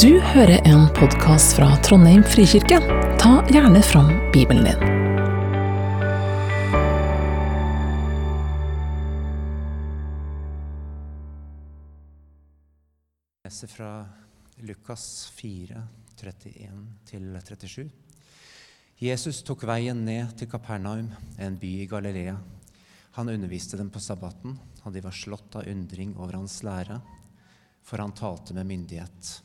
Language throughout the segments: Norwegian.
Du hører en podkast fra Trondheim frikirke. Ta gjerne fram Bibelen din. Jeg leser fra Lukas 4, 31-37. Jesus tok veien ned til Kapernaum, en by i Galilea. Han underviste dem på sabbaten, og de var slått av undring over hans lære, for han talte med myndighet.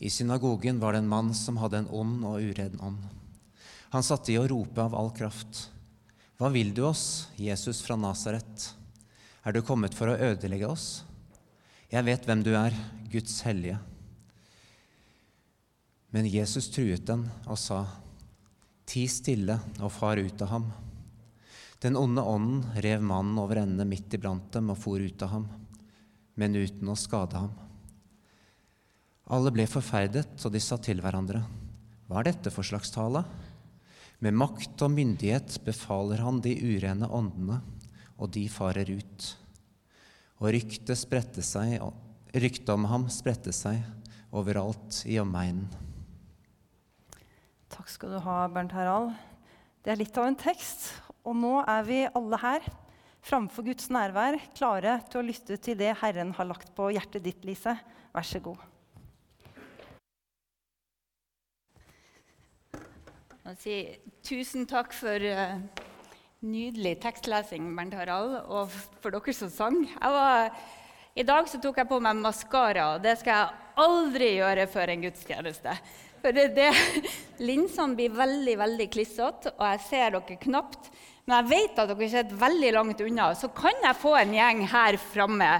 I synagogen var det en mann som hadde en ond og uredd ånd. Han satte i å rope av all kraft. Hva vil du oss, Jesus fra Nasaret? Er du kommet for å ødelegge oss? Jeg vet hvem du er, Guds hellige. Men Jesus truet den og sa, Ti stille og far ut av ham. Den onde ånden rev mannen over ende midt iblant dem og for ut av ham, men uten å skade ham. Alle ble forferdet, og de sa til hverandre, Hva er dette for slags tale? Med makt og myndighet befaler han de urene åndene, og de farer ut. Og ryktet spredte seg, ryktet om ham spredte seg overalt i omegnen. Takk skal du ha, Bernt Harald. Det er litt av en tekst. Og nå er vi alle her, framfor Guds nærvær, klare til å lytte til det Herren har lagt på hjertet ditt, Lise. Vær så god. Jeg si tusen takk for uh, nydelig tekstlesing, Bernt Harald, og for dere som sang. Var, I dag så tok jeg på meg maskara, og det skal jeg aldri gjøre før en gudstjeneste. For det, det, Linsene blir veldig veldig klissete, og jeg ser dere knapt. Men jeg vet at dere sitter veldig langt unna, så kan jeg få en gjeng her framme.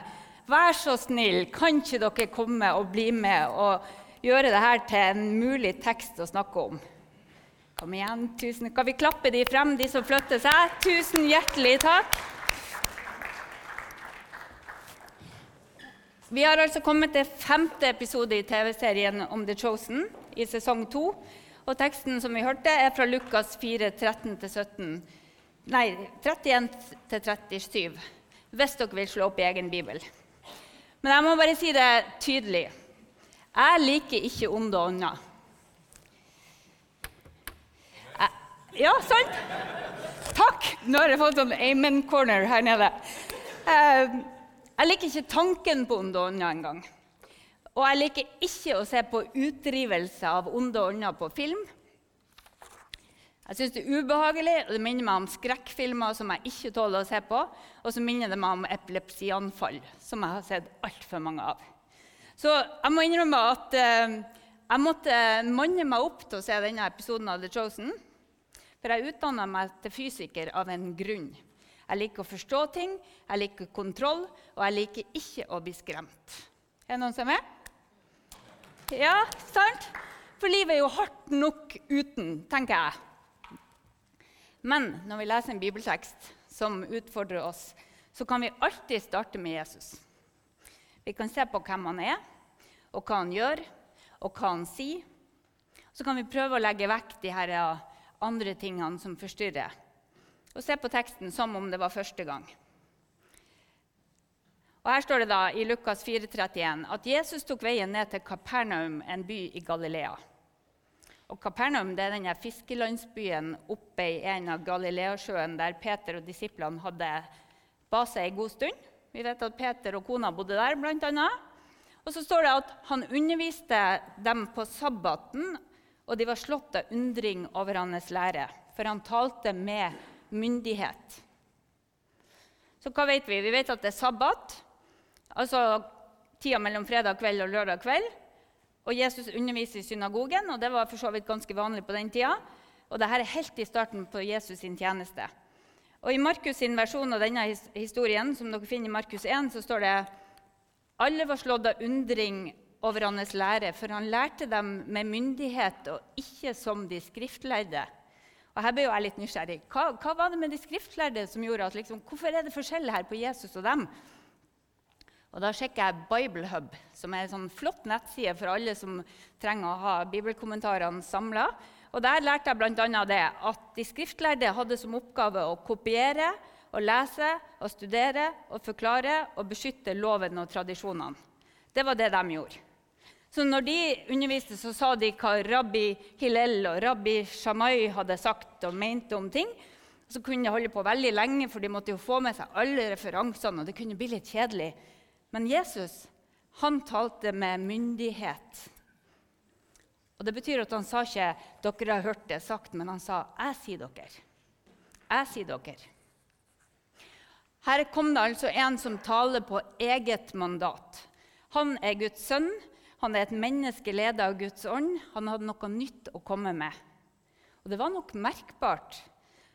Vær så snill, kan ikke dere komme og bli med og gjøre dette til en mulig tekst å snakke om? Kom igjen. tusen. Kan vi klappe de frem, de som flytter seg? Tusen hjertelig takk. Vi har altså kommet til femte episode i TV-serien om The Chosen i sesong to. Og teksten som vi hørte, er fra Lukas 4, 13-17. Nei, 31-37. Hvis dere vil slå opp i egen bibel. Men jeg må bare si det tydelig. Jeg liker ikke onde ånder. Ja, sant? Takk! Nå har jeg fått sånn amen corner her nede. Eh, jeg liker ikke tanken på onde ånder engang. Og jeg liker ikke å se på utdrivelse av onde ånder på film. Jeg syns det er ubehagelig, og det minner meg om skrekkfilmer som jeg ikke tåler å se på. Og så minner det meg om epilepsianfall, som jeg har sett altfor mange av. Så jeg må innrømme at eh, jeg måtte manne meg opp til å se denne episoden av The Chosen. For jeg utdanna meg til fysiker av en grunn. Jeg liker å forstå ting, jeg liker kontroll, og jeg liker ikke å bli skremt. Er det noen som er? Ja, sant? For livet er jo hardt nok uten, tenker jeg. Men når vi leser en bibeltekst som utfordrer oss, så kan vi alltid starte med Jesus. Vi kan se på hvem han er, og hva han gjør, og hva han sier. Så kan vi prøve å legge vekk de her andre tingene som forstyrrer. Og se på teksten som om det var første gang. Og Her står det da i Lukas 4,31 at Jesus tok veien ned til Kapernaum, en by i Galilea. Og Kapernaum det er denne fiskelandsbyen oppe i en av Galileasjøen der Peter og disiplene hadde base en god stund. Vi vet at Peter og kona bodde der, bl.a. Og så står det at han underviste dem på sabbaten og de var slått av undring over hans lære, for han talte med myndighet. Så hva vet vi? Vi vet at det er sabbat, altså tida mellom fredag kveld og lørdag kveld. Og Jesus underviser i synagogen, og det var for så vidt ganske vanlig på den tida. Og dette er helt i starten på Jesus sin tjeneste. Og I Markus sin versjon av denne historien, som dere finner i Markus 1, så står det alle var slått av undring over hans lære, for han lærte dem med myndighet og ikke som de skriftlærde. Og her ble jeg litt nysgjerrig. Hva, hva var det med de skriftlærde som gjorde at liksom, Hvorfor er det forskjell her på Jesus og dem? Og Da sjekker jeg Biblehub, som er en sånn flott nettside for alle som trenger å ha bibelkommentarene samla. Og Der lærte jeg bl.a. det at de skriftlærde hadde som oppgave å kopiere, og lese, og studere, og forklare og beskytte loven og tradisjonene. Det var det de gjorde. Så når de underviste, så sa de hva rabbi Hillel og rabbi Shamai hadde sagt og mente om ting. Så kunne de holde på veldig lenge, for de måtte jo få med seg alle referansene. og det kunne bli litt kjedelig. Men Jesus han talte med myndighet. Og Det betyr at han sa ikke 'dere har hørt det sagt', men han sa 'jeg sier dere'. Jeg sier dere. Her kom det altså en som taler på eget mandat. Han er Guds sønn. Han er et menneske ledet av Guds ånd. Han hadde noe nytt å komme med. Og det var nok merkbart,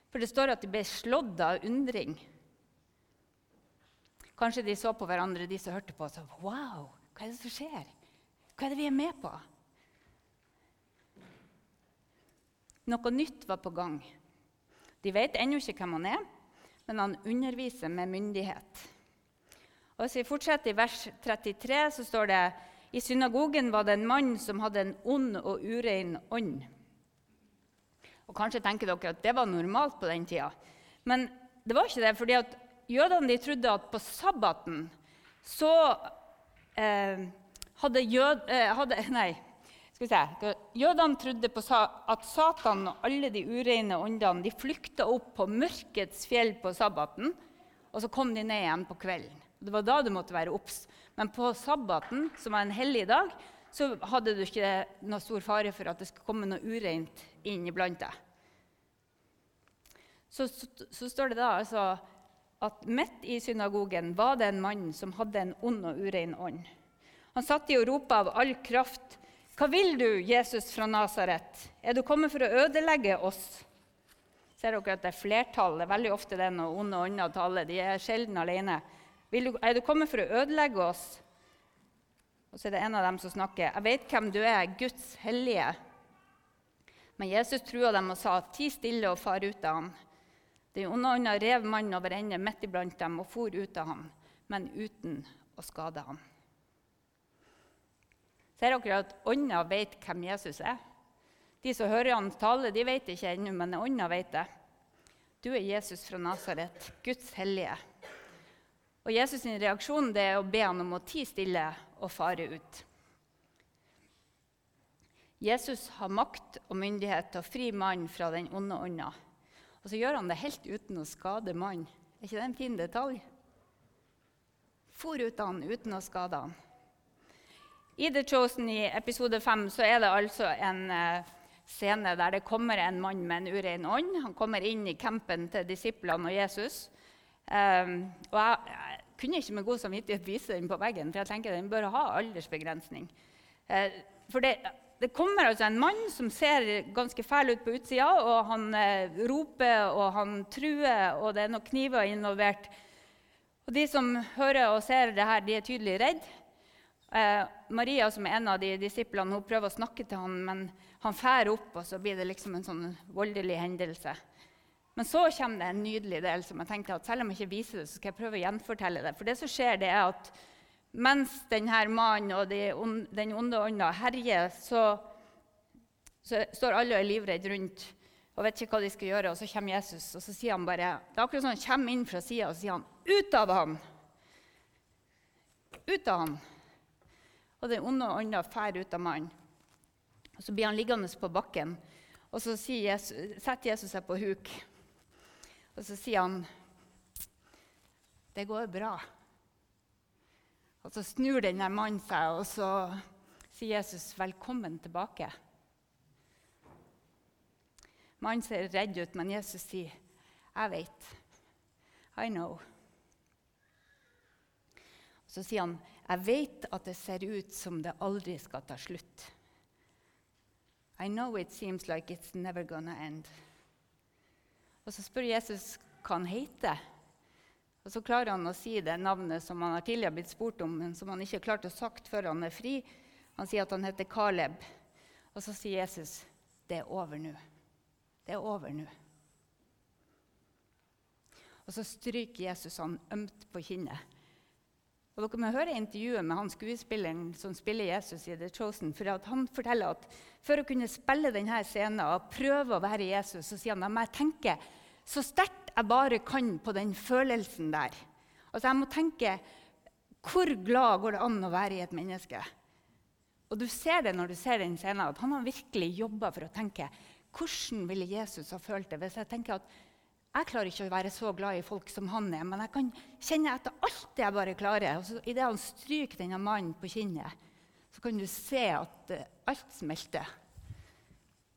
for det står at de ble slått av undring. Kanskje de så på hverandre, de som hørte på, og sa Wow, hva er det som skjer? Hva er det vi er med på? Noe nytt var på gang. De vet ennå ikke hvem han er, men han underviser med myndighet. Og Hvis vi fortsetter i vers 33, så står det i synagogen var det en mann som hadde en ond og urein ånd. Og Kanskje tenker dere at det var normalt på den tida. Men det var ikke det, fordi at jødene de trodde at på sabbaten så eh, hadde, jød, eh, hadde Nei, skal vi se. Jødene trodde på at Satan og alle de ureine åndene de flykta opp på mørkets fjell på sabbaten, og så kom de ned igjen på kvelden. Det var da du måtte være obs. Men på sabbaten, som var en hellig dag, så hadde du ikke noe stor fare for at det skulle komme noe ureint inn iblant deg. Så, så, så, står det da altså at midt i synagogen var det en mann som hadde en ond og urein ånd. Han satt i og ropte av all kraft. Hva vil du, Jesus fra Nasaret? Er du kommet for å ødelegge oss? Ser dere at det er flertall? Det er veldig ofte det når onde ånder taler. De er sjelden alene. Du, er du kommet for å ødelegge oss? Og så er det en av dem som snakker. Jeg vet hvem du er, Guds hellige. Men Jesus trua dem og sa, ti stille og far ut av ham. Den onde ånda rev mannen over ende midt iblant dem og for ut av ham, men uten å skade ham. Ser dere at ånda vet hvem Jesus er? De som hører han tale, de vet ikke ennå, men ånda vet det. Du er Jesus fra Nasaret, Guds hellige. Og Jesus' sin reaksjon det er å be han om å tie stille og fare ut. Jesus har makt og myndighet til å fri mannen fra den onde ånda. Og så gjør han det helt uten å skade mannen. Er ikke det en fin detalj? For ut han uten å skade han. I The Chosen i episode 5 så er det altså en eh, scene der det kommer en mann med en urein ånd. Han kommer inn i campen til disiplene og Jesus. Um, og jeg, kunne ikke med god samvittighet vise den på veggen, for jeg tenker den bør ha aldersbegrensning. Eh, for det, det kommer altså en mann som ser ganske fæl ut på utsida, og han eh, roper og han truer, og det er noen kniver involvert. Og De som hører og ser det her, de er tydelig redd. Eh, Maria, som er en av de disiplene, hun prøver å snakke til ham, men han fær opp, og så blir det liksom en sånn voldelig hendelse. Men så kommer det en nydelig del som jeg tenkte at selv om jeg ikke viser det, så skal jeg prøve å gjenfortelle det. For det som skjer, det er at mens denne mannen og de, den onde ånda herjer, så, så, står alle og er livredde rundt og vet ikke hva de skal gjøre. Og så kommer Jesus, og så sier han bare Det er akkurat som han kommer inn fra sida og sier han, 'Ut av ham!' Ut av ham! Og den onde ånda drar ut av mannen. Og Så blir han liggende på bakken, og så Jesus, setter Jesus seg på huk. Og så sier han, 'Det går bra'. Og Så snur denne mannen seg, og så sier Jesus 'velkommen tilbake'. Mannen ser redd ut, men Jesus sier 'jeg vet'. I know. Og så sier han 'jeg vet at det ser ut som det aldri skal ta slutt'. I know it seems like it's never gonna end. Og så spør Jesus hva han heter. Og Så klarer han å si det navnet som han har tidligere blitt spurt om, men som han ikke har klart å sagt før han er fri. Han sier at han heter Caleb. Og så sier Jesus, 'Det er over nå. Det er over nå.' Og så stryker Jesus han ømt på kinnet. Og Dere må høre intervjuet med han skuespilleren som spiller Jesus i The Chosen. for Han forteller at for å kunne spille denne scenen og prøve å være Jesus, så sier han at jeg tenker så sterkt jeg bare kan på den følelsen der. Altså Jeg må tenke hvor glad går det an å være i et menneske? Og du ser det når du ser den scenen, at han har virkelig jobba for å tenke hvordan ville Jesus ha følt det hvis jeg tenker at jeg klarer ikke å være så glad i folk som han er, men jeg kan kjenne etter alt det jeg bare klarer. Og så Idet han stryker denne mannen på kinnet, så kan du se at uh, alt smelter.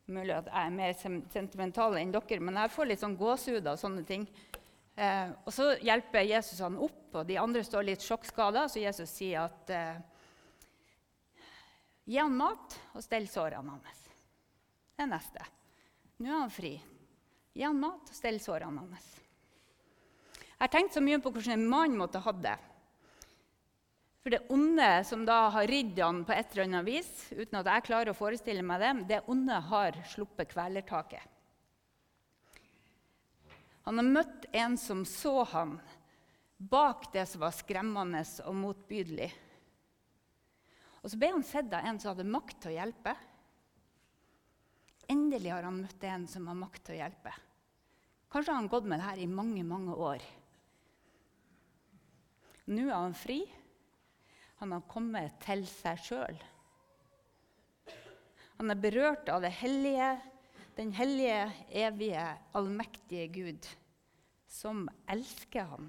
Mulig at jeg er mer sentimental enn dere, men jeg får litt sånn gåsehud av sånne ting. Eh, og Så hjelper Jesus han opp, og de andre står litt sjokkskada. Så Jesus sier at eh, gi han mat og stell sårene hans. Det neste. Nå er han fri. Gi han mat og stell sårene hans. Jeg har tenkt så mye på hvordan en mann måtte ha det. For det onde som da har ridd han på et eller annet vis, uten at jeg klarer å forestille meg det, det onde har sluppet kvelertaket. Han har møtt en som så han bak det som var skremmende og motbydelig. Og så ble han sett av en som hadde makt til å hjelpe. Endelig har han møtt en som har makt til å hjelpe. Kanskje har han gått med det her i mange, mange år. Nå er han fri. Han har kommet til seg sjøl. Han er berørt av det hellige den hellige, evige, allmektige Gud, som elsker ham.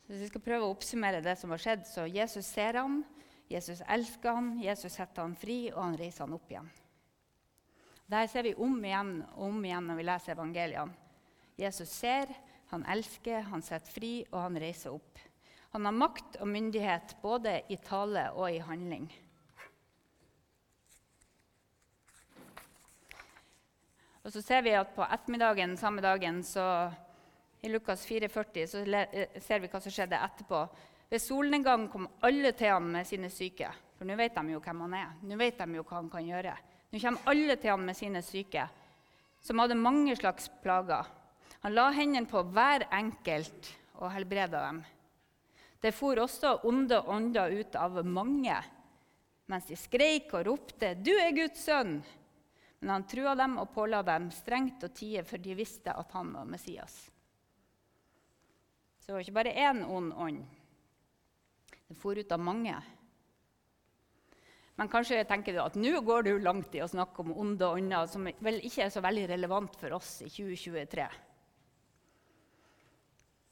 Så hvis vi skal prøve å oppsummere det som har skjedd, så Jesus ser ham, Jesus elsker han, Jesus setter han fri, og han reiser han opp igjen. Dette ser vi om igjen og om igjen når vi leser evangeliene. Jesus ser, han elsker, han setter fri, og han reiser opp. Han har makt og myndighet både i tale og i handling. Og så ser vi at På ettermiddagen samme dagen så, i Lukas 4,40 så eh, ser vi hva som skjedde etterpå. Ved solnedgang kom alle til ham med sine syke. For nå vet de jo hvem han er. Nå vet de jo hva han kan gjøre. Nå kommer alle til ham med sine syke, som hadde mange slags plager. Han la hendene på hver enkelt og helbreda dem. Det for også onde ånder ut av mange, mens de skreik og ropte 'Du er Guds sønn!' Men han trua dem og påla dem strengt å tie, for de visste at han var Messias. Så det var ikke bare én ond ånd. Det for ut av mange. Men kanskje tenker du at nå går du langt i å snakke om onde ånder, som vel ikke er så veldig relevant for oss i 2023.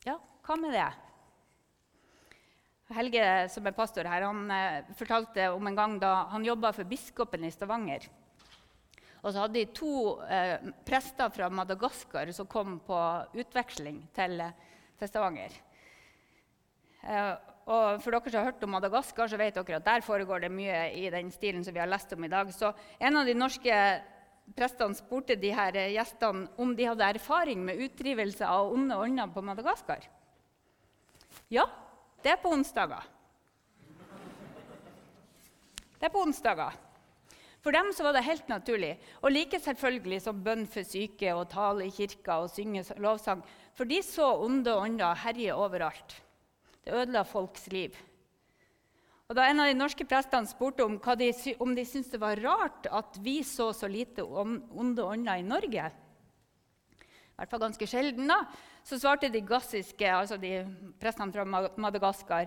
Ja, hva med det? Helge, som er pastor her, han eh, fortalte om en gang da han jobba for biskopen i Stavanger. Og så hadde de to eh, prester fra Madagaskar som kom på utveksling til, til Stavanger. Eh, og for dere som har hørt om Madagaskar, så vet dere at der foregår det mye i den stilen som vi har lest om i dag. Så en av de norske prestene spurte de her gjestene om de hadde erfaring med utdrivelse av onde ånder på Madagaskar. Ja, det er på onsdager. Det er på onsdager. For dem så var det helt naturlig, og like selvfølgelig som bønn for syke og tale i kirka og synge lovsang. For de så onde ånder herje overalt. Det ødela folks liv. Og Da en av de norske prestene spurte om, de, om de syntes det var rart at vi så så lite onde ånder i Norge, i hvert fall ganske sjelden, da, så svarte de gassiske, altså de prestene fra Madagaskar,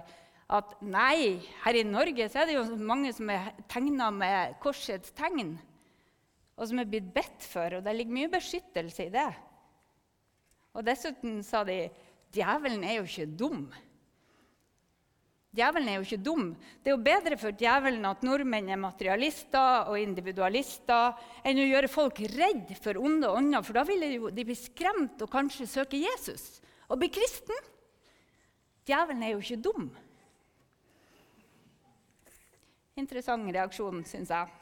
at nei, her i Norge så er det jo mange som er tegna med korsets tegn, og som er blitt bedt for, og det ligger mye beskyttelse i det. Og dessuten sa de djevelen er jo ikke dum. Djevelen er jo ikke dum. Det er jo bedre for djevelen at nordmenn er materialister og individualister, enn å gjøre folk redd for onde ånder, for da ville de bli skremt og kanskje søke Jesus og bli kristen. Djevelen er jo ikke dum. Interessant reaksjon, syns jeg.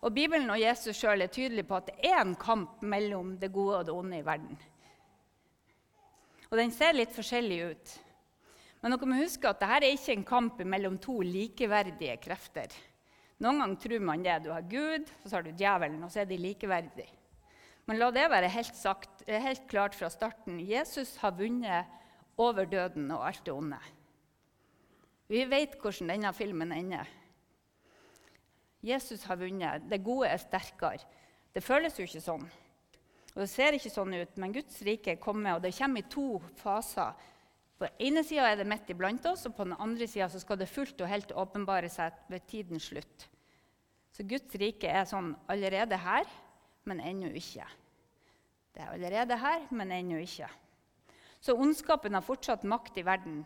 Og Bibelen og Jesus sjøl er tydelige på at det er en kamp mellom det gode og det onde i verden. Og den ser litt forskjellig ut. Men dere må huske at dette er ikke en kamp mellom to likeverdige krefter. Noen ganger tror man det. Du har Gud, og så har du djevelen, og så er de likeverdige. Men la det være helt, sagt, helt klart fra starten. Jesus har vunnet over døden og alt det onde. Vi vet hvordan denne filmen ender. Jesus har vunnet. Det gode er sterkere. Det føles jo ikke sånn. Og Det ser ikke sånn ut, men Guds rike kommer, og det kommer i to faser. På den ene sida er det midt iblant oss, og på den andre sida skal det fullt og helt åpenbare seg ved tidens slutt. Så Guds rike er sånn allerede her, men ennå ikke. Det er allerede her, men ennå ikke. Så ondskapen har fortsatt makt i verden.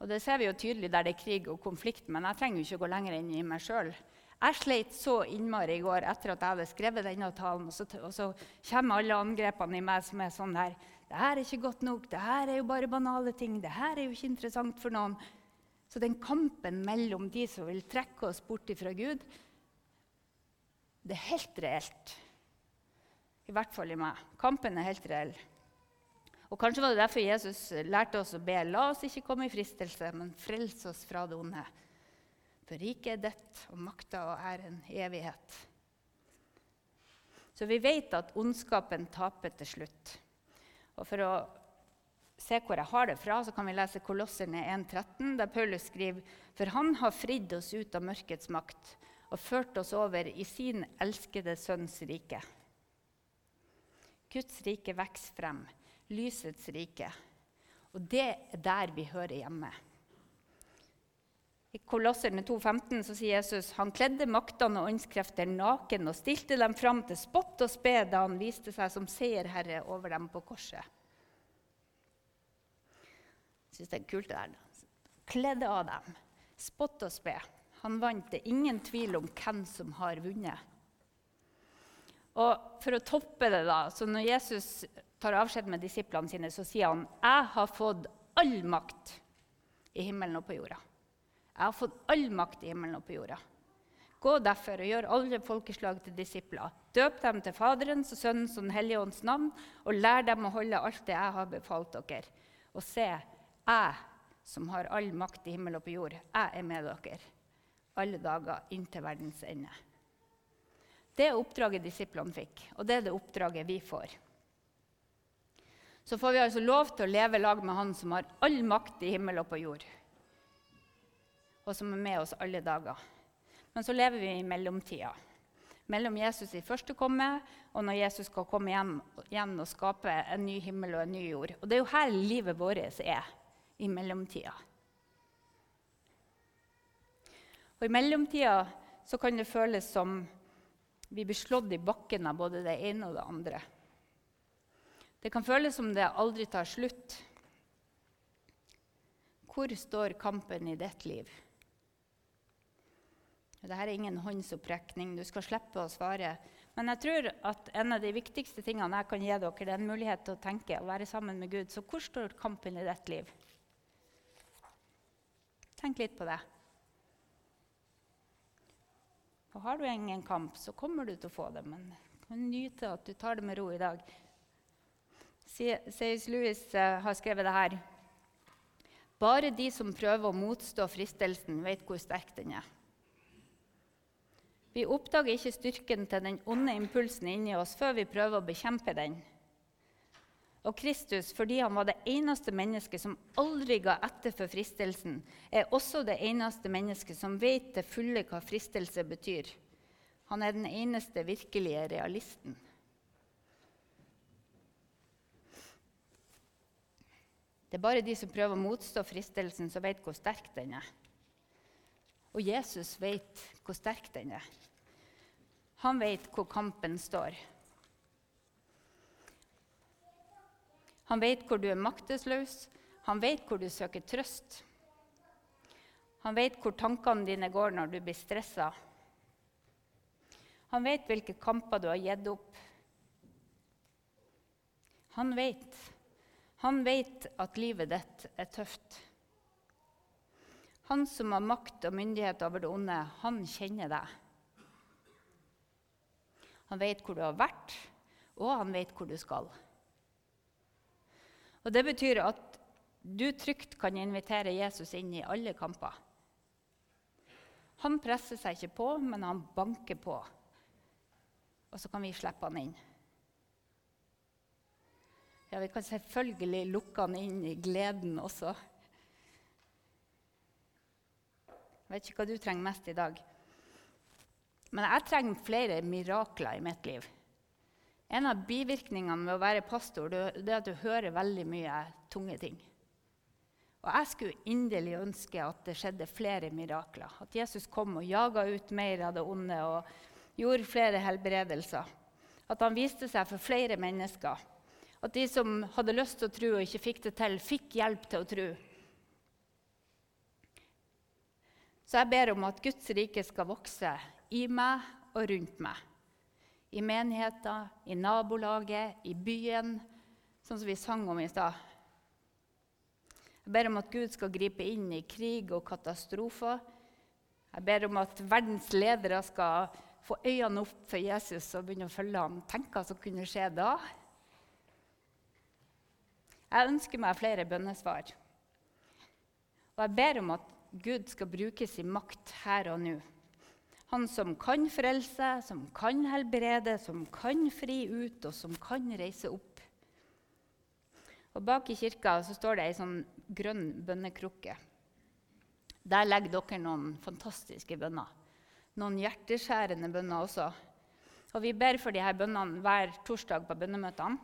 Og Det ser vi jo tydelig der det er krig og konflikt, men jeg trenger jo ikke gå lenger inn i meg sjøl. Jeg sleit så innmari i går etter at jeg hadde skrevet denne talen. Og så, og så kommer alle angrepene i meg som er sånn her Det her er ikke godt nok. Det her er jo bare banale ting. Det her er jo ikke interessant for noen. Så den kampen mellom de som vil trekke oss bort fra Gud, det er helt reelt. I hvert fall i meg. Kampen er helt reell. Og Kanskje var det derfor Jesus lærte oss å be la oss ikke komme i fristelse, men frels oss fra det onde. For riket er ditt, og makta og æren evighet. Så vi vet at ondskapen taper til slutt. Og For å se hvor jeg har det fra, så kan vi lese Kolosserne 1,13, der Paulus skriver For han har fridd oss ut av mørkets makt og ført oss over i sin elskede sønns rike. Guds rike vokser frem, lysets rike. Og det er der vi hører hjemme. I Kolosserne 2,15 så sier Jesus han kledde maktene og åndskrefter naken og stilte dem fram til spott og spe da han viste seg som seierherre over dem på korset. Jeg syns det er kult det der. Kledde av dem. Spott og spe. Han vant. Det ingen tvil om hvem som har vunnet. Og For å toppe det, da, så når Jesus tar avskjed med disiplene sine, så sier han jeg har fått all makt i himmelen og på jorda. Jeg har fått all makt i himmelen og på jorda. Gå derfor og gjør alle folkeslag til disipler. Døp dem til Faderens og Sønnens og Den hellige ånds navn, og lær dem å holde alt det jeg har befalt dere. Og se, jeg som har all makt i himmel og på jord, jeg er med dere alle dager inntil verdens ende. Det er oppdraget disiplene fikk, og det er det oppdraget vi får. Så får vi altså lov til å leve lag med Han som har all makt i himmel og på jord og som er med oss alle dager. Men så lever vi i mellomtida. Mellom Jesus i første komme og når Jesus skal komme hjem igjen og skape en ny himmel og en ny jord. Og Det er jo her livet vårt er, i mellomtida. Og I mellomtida så kan det føles som vi blir slått i bakken av både det ene og det andre. Det kan føles som det aldri tar slutt. Hvor står kampen i ditt liv? Dette er ingen håndsopprekning. Du skal slippe å svare. Men jeg tror at en av de viktigste tingene jeg kan gi dere, det er en mulighet til å tenke og være sammen med Gud. Så hvor står kampen i ditt liv? Tenk litt på det. Og har du ingen kamp, så kommer du til å få det. Men nyt at du tar det med ro i dag. C.S. Lewis uh, har skrevet det her. Bare de som prøver å motstå fristelsen, vet hvor sterk den er. Vi oppdager ikke styrken til den onde impulsen inni oss før vi prøver å bekjempe den. Og Kristus, fordi han var det eneste mennesket som aldri ga etter for fristelsen, er også det eneste mennesket som vet til fulle hva fristelse betyr. Han er den eneste virkelige realisten. Det er bare de som prøver å motstå fristelsen, som vet hvor sterk den er. Og Jesus vet hvor sterk den er. Han vet hvor kampen står. Han vet hvor du er maktesløs, han vet hvor du søker trøst. Han vet hvor tankene dine går når du blir stressa. Han vet hvilke kamper du har gitt opp. Han vet. Han vet at livet ditt er tøft. Han som har makt og myndighet over det onde, han kjenner deg. Han vet hvor du har vært, og han vet hvor du skal. Og Det betyr at du trygt kan invitere Jesus inn i alle kamper. Han presser seg ikke på, men han banker på. Og så kan vi slippe han inn. Ja, Vi kan selvfølgelig lukke han inn i gleden også. Jeg vet ikke hva du trenger mest i dag. Men jeg trenger flere mirakler i mitt liv. En av bivirkningene med å være pastor det er at du hører veldig mye tunge ting. Og Jeg skulle inderlig ønske at det skjedde flere mirakler. At Jesus kom og jaga ut mer av det onde og gjorde flere helbredelser. At han viste seg for flere mennesker. At de som hadde lyst til å tro og ikke fikk det til, fikk hjelp til å tro. Så jeg ber om at Guds rike skal vokse i meg og rundt meg. I menigheter, i nabolaget, i byen, sånn som vi sang om i stad. Jeg ber om at Gud skal gripe inn i krig og katastrofer. Jeg ber om at verdens ledere skal få øynene opp for Jesus og begynne å følge ham. Tenk hva som kunne skje da. Jeg ønsker meg flere bønnesvar. Og jeg ber om at Gud skal bruke sin makt her og nå. Han som kan frelse, som kan helbrede, som kan fri ut, og som kan reise opp. Og Bak i kirka så står det ei sånn grønn bønnekrukke. Der legger dere noen fantastiske bønner. Noen hjerteskjærende bønner også. Og Vi ber for disse bønnene hver torsdag på bønnemøtene.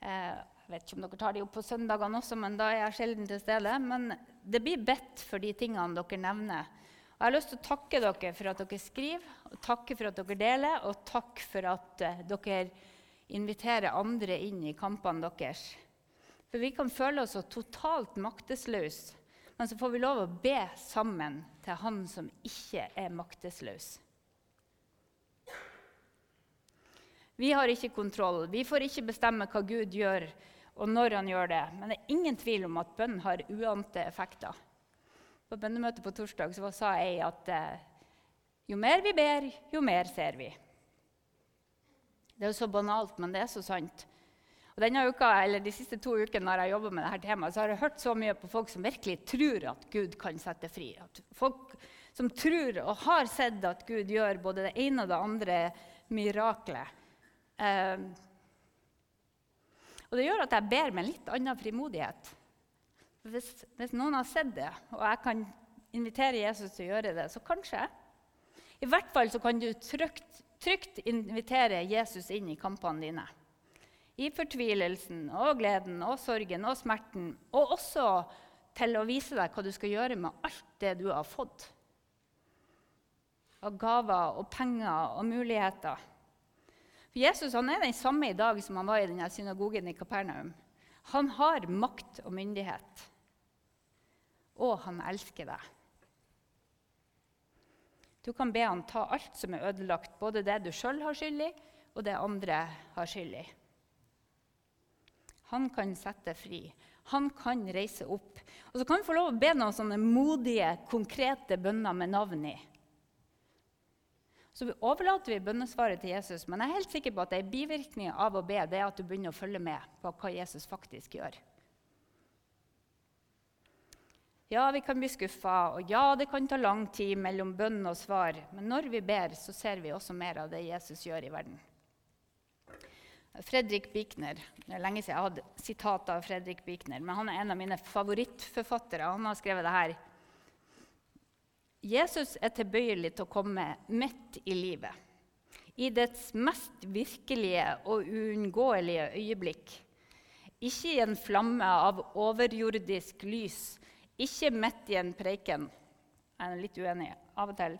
Eh, jeg vet ikke om dere tar de opp på søndagene også, men da er jeg sjelden til stede. Men det blir bedt for de tingene dere nevner. Og Jeg har lyst til å takke dere for at dere skriver, og takke for at dere deler, og takk for at uh, dere inviterer andre inn i kampene deres. For vi kan føle oss totalt maktesløse, men så får vi lov å be sammen til Han som ikke er maktesløs. Vi har ikke kontroll. Vi får ikke bestemme hva Gud gjør, og når han gjør det. Men det er ingen tvil om at bønn har uante effekter. På bønnemøtet på torsdag sa jeg at eh, jo mer vi ber, jo mer ser vi. Det er jo så banalt, men det er så sant. Og denne uka, eller De siste to ukene når jeg jobber med dette temaet, så har jeg hørt så mye på folk som virkelig tror at Gud kan sette fri. At folk som tror og har sett at Gud gjør både det ene og det andre miraklet. Eh, og det gjør at jeg ber med litt annen frimodighet. Hvis, hvis, noen har sett det, og jeg kan invitere Jesus til å gjøre det, så kanskje. I hvert fall så kan du trygt, trygt invitere Jesus inn i kampene dine. I fortvilelsen og gleden og sorgen og smerten. Og også til å vise deg hva du skal gjøre med alt det du har fått. Av gaver og penger og muligheter. For Jesus han er den samme i dag som han var i denne synagogen i Kapernaum. Han har makt og myndighet. Og han elsker deg. Du kan be han ta alt som er ødelagt, både det du sjøl har skyld i, og det andre har skyld i. Han kan sette fri. Han kan reise opp. Og så kan vi få lov å be noen sånne modige, konkrete bønner med navn i. Så overlater vi bønnesvaret til Jesus, men jeg er helt sikker på at er bivirkning av å be det er at du begynner å følge med på hva Jesus faktisk gjør. Ja, vi kan bli skuffa, og ja, det kan ta lang tid mellom bønn og svar. Men når vi ber, så ser vi også mer av det Jesus gjør i verden. Fredrik Bikner. Det er lenge siden jeg hadde sitat av Fredrik Bikner, men han er en av mine favorittforfattere. Han har skrevet det her. Jesus er tilbøyelig til å komme midt i livet, i dets mest virkelige og uunngåelige øyeblikk. Ikke i en flamme av overjordisk lys, ikke midt i en preken. Jeg er litt uenig av og til.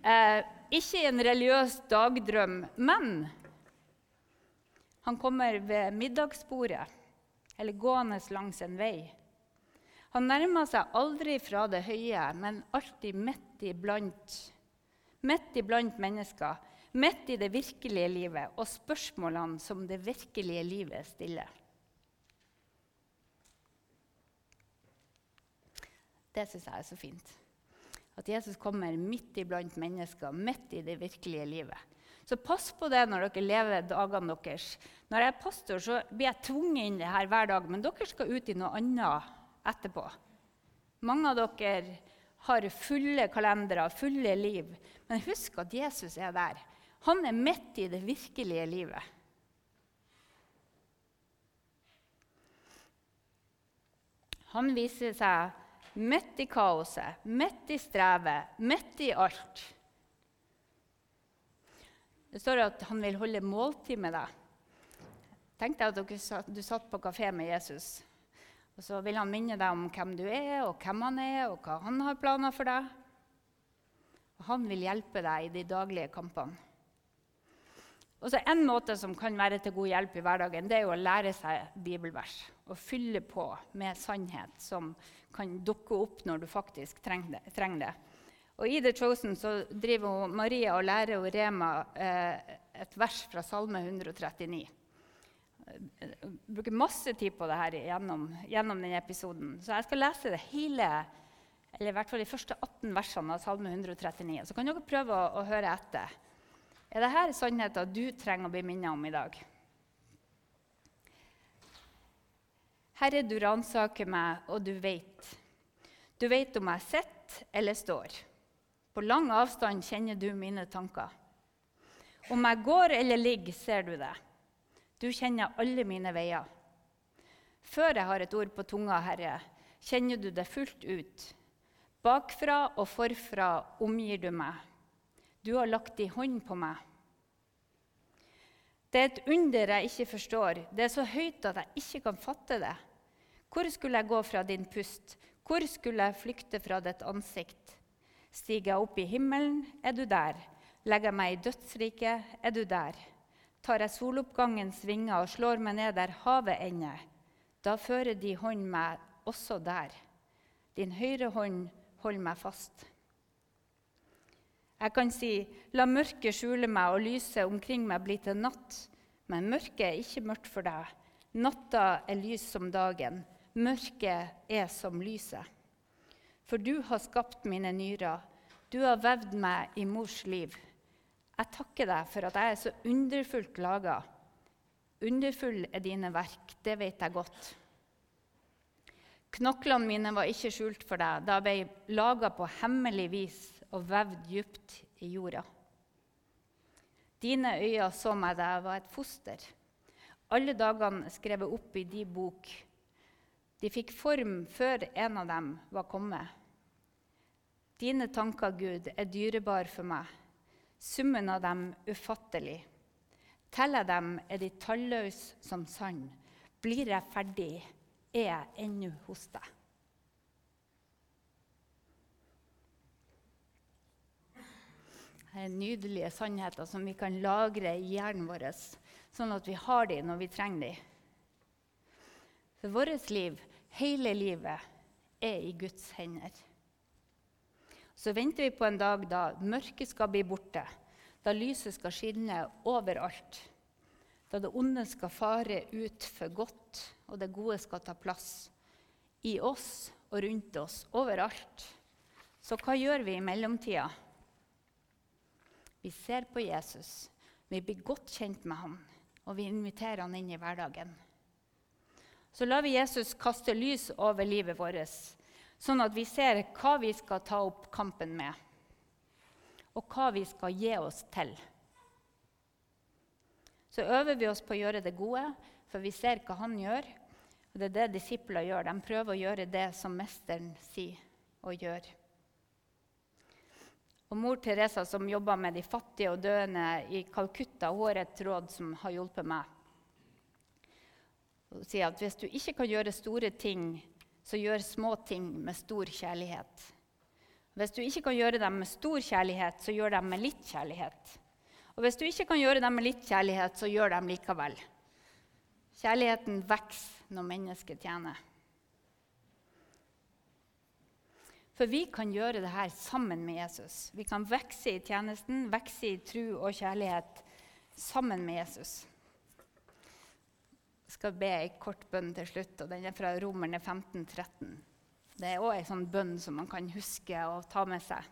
Eh, ikke i en religiøs dagdrøm, men han kommer ved middagsbordet eller gående langs en vei. Han nærmer seg aldri fra det høye, men alltid midt iblant. Midt iblant mennesker, midt i det virkelige livet og spørsmålene som det virkelige livet stiller. Det syns jeg er så fint. At Jesus kommer midt iblant mennesker, midt i det virkelige livet. Så pass på det når dere lever dagene deres. Når jeg er pastor, så blir jeg tvunget inn det her hver dag, men dere skal ut i noe annet etterpå. Mange av dere har fulle kalendere, fulle liv. Men husk at Jesus er der. Han er midt i det virkelige livet. Han viser seg midt i kaoset, midt i strevet, midt i alt. Det står at han vil holde måltid med deg. Tenk deg at du satt på kafé med Jesus. Og Så vil han minne deg om hvem du er, og hvem han er, og hva han har planer for deg. Og han vil hjelpe deg i de daglige kampene. Og så En måte som kan være til god hjelp i hverdagen, det er jo å lære seg bibelvers. Og fylle på med sannhet som kan dukke opp når du faktisk trenger det. Og I The Chosen så driver Maria og lærer Rema eh, et vers fra Salme 139. Bruker masse tid på det her gjennom, gjennom denne episoden. Så jeg skal lese det hele, eller i hvert fall de første 18 versene av Salme 139. Så kan dere prøve å, å høre etter. Er dette sannheten du trenger å bli minnet om i dag? Herre, du ransaker meg, og du vet. Du vet om jeg sitter eller står. På lang avstand kjenner du mine tanker. Om jeg går eller ligger, ser du det. Du kjenner alle mine veier. Før jeg har et ord på tunga, Herre, kjenner du det fullt ut. Bakfra og forfra omgir du meg. Du har lagt din hånd på meg. Det er et under jeg ikke forstår. Det er så høyt at jeg ikke kan fatte det. Hvor skulle jeg gå fra din pust? Hvor skulle jeg flykte fra ditt ansikt? Stiger jeg opp i himmelen, er du der. Legger jeg meg i dødsriket, er du der. Tar jeg soloppgangens vinger og slår meg ned der havet ender, da fører de hånd meg også der. Din høyre hånd holder meg fast. Jeg kan si, la mørket skjule meg og lyset omkring meg bli til natt. Men mørket er ikke mørkt for deg. Natta er lys som dagen. Mørket er som lyset. For du har skapt mine nyrer. Du har vevd meg i mors liv. Jeg takker deg for at jeg er så underfullt laga. Underfull er dine verk, det vet jeg godt. Knoklene mine var ikke skjult for deg da jeg ble laga på hemmelig vis og vevd dypt i jorda. Dine øyne så meg da jeg var et foster. Alle dagene skrevet opp i de bok. De fikk form før en av dem var kommet. Dine tanker, Gud, er dyrebar for meg. Summen av dem ufattelig. Teller dem er de talløse som sand. Blir jeg ferdig, er jeg ennå hos deg. Det er nydelige sannheter som vi kan lagre i hjernen vår, sånn at vi har dem når vi trenger dem. For vårt liv, hele livet, er i Guds hender. Så venter vi på en dag da mørket skal bli borte, da lyset skal skinne overalt. Da det onde skal fare ut for godt, og det gode skal ta plass. I oss og rundt oss, overalt. Så hva gjør vi i mellomtida? Vi ser på Jesus, vi blir godt kjent med ham, og vi inviterer han inn i hverdagen. Så lar vi Jesus kaste lys over livet vårt, sånn at vi ser hva vi skal ta opp kampen med, og hva vi skal gi oss til. Så øver vi oss på å gjøre det gode, for vi ser hva han gjør. Og det er det disipler gjør. De prøver å gjøre det som mesteren sier og gjør. Og mor Teresa, som jobber med de fattige og døende i Calcutta, hun har et råd som har hjulpet meg. Hun sier at hvis du ikke kan gjøre store ting, så gjør små ting med stor kjærlighet. Hvis du ikke kan gjøre dem med stor kjærlighet, så gjør dem med litt kjærlighet. Og hvis du ikke kan gjøre dem med litt kjærlighet, så gjør dem likevel. Kjærligheten vokser når mennesket tjener. For vi kan gjøre det her sammen med Jesus. Vi kan vokse i tjenesten, vokse i tro og kjærlighet sammen med Jesus. Skal be ei kort bønn til slutt, og den er fra Romerne 15, 13. Det er òg ei sånn bønn som man kan huske og ta med seg.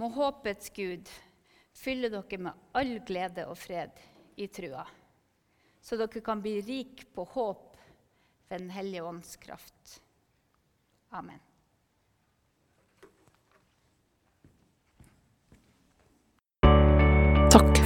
Må håpets Gud fylle dere med all glede og fred i trua, så dere kan bli rik på håp ved Den hellige ånds kraft. Amen.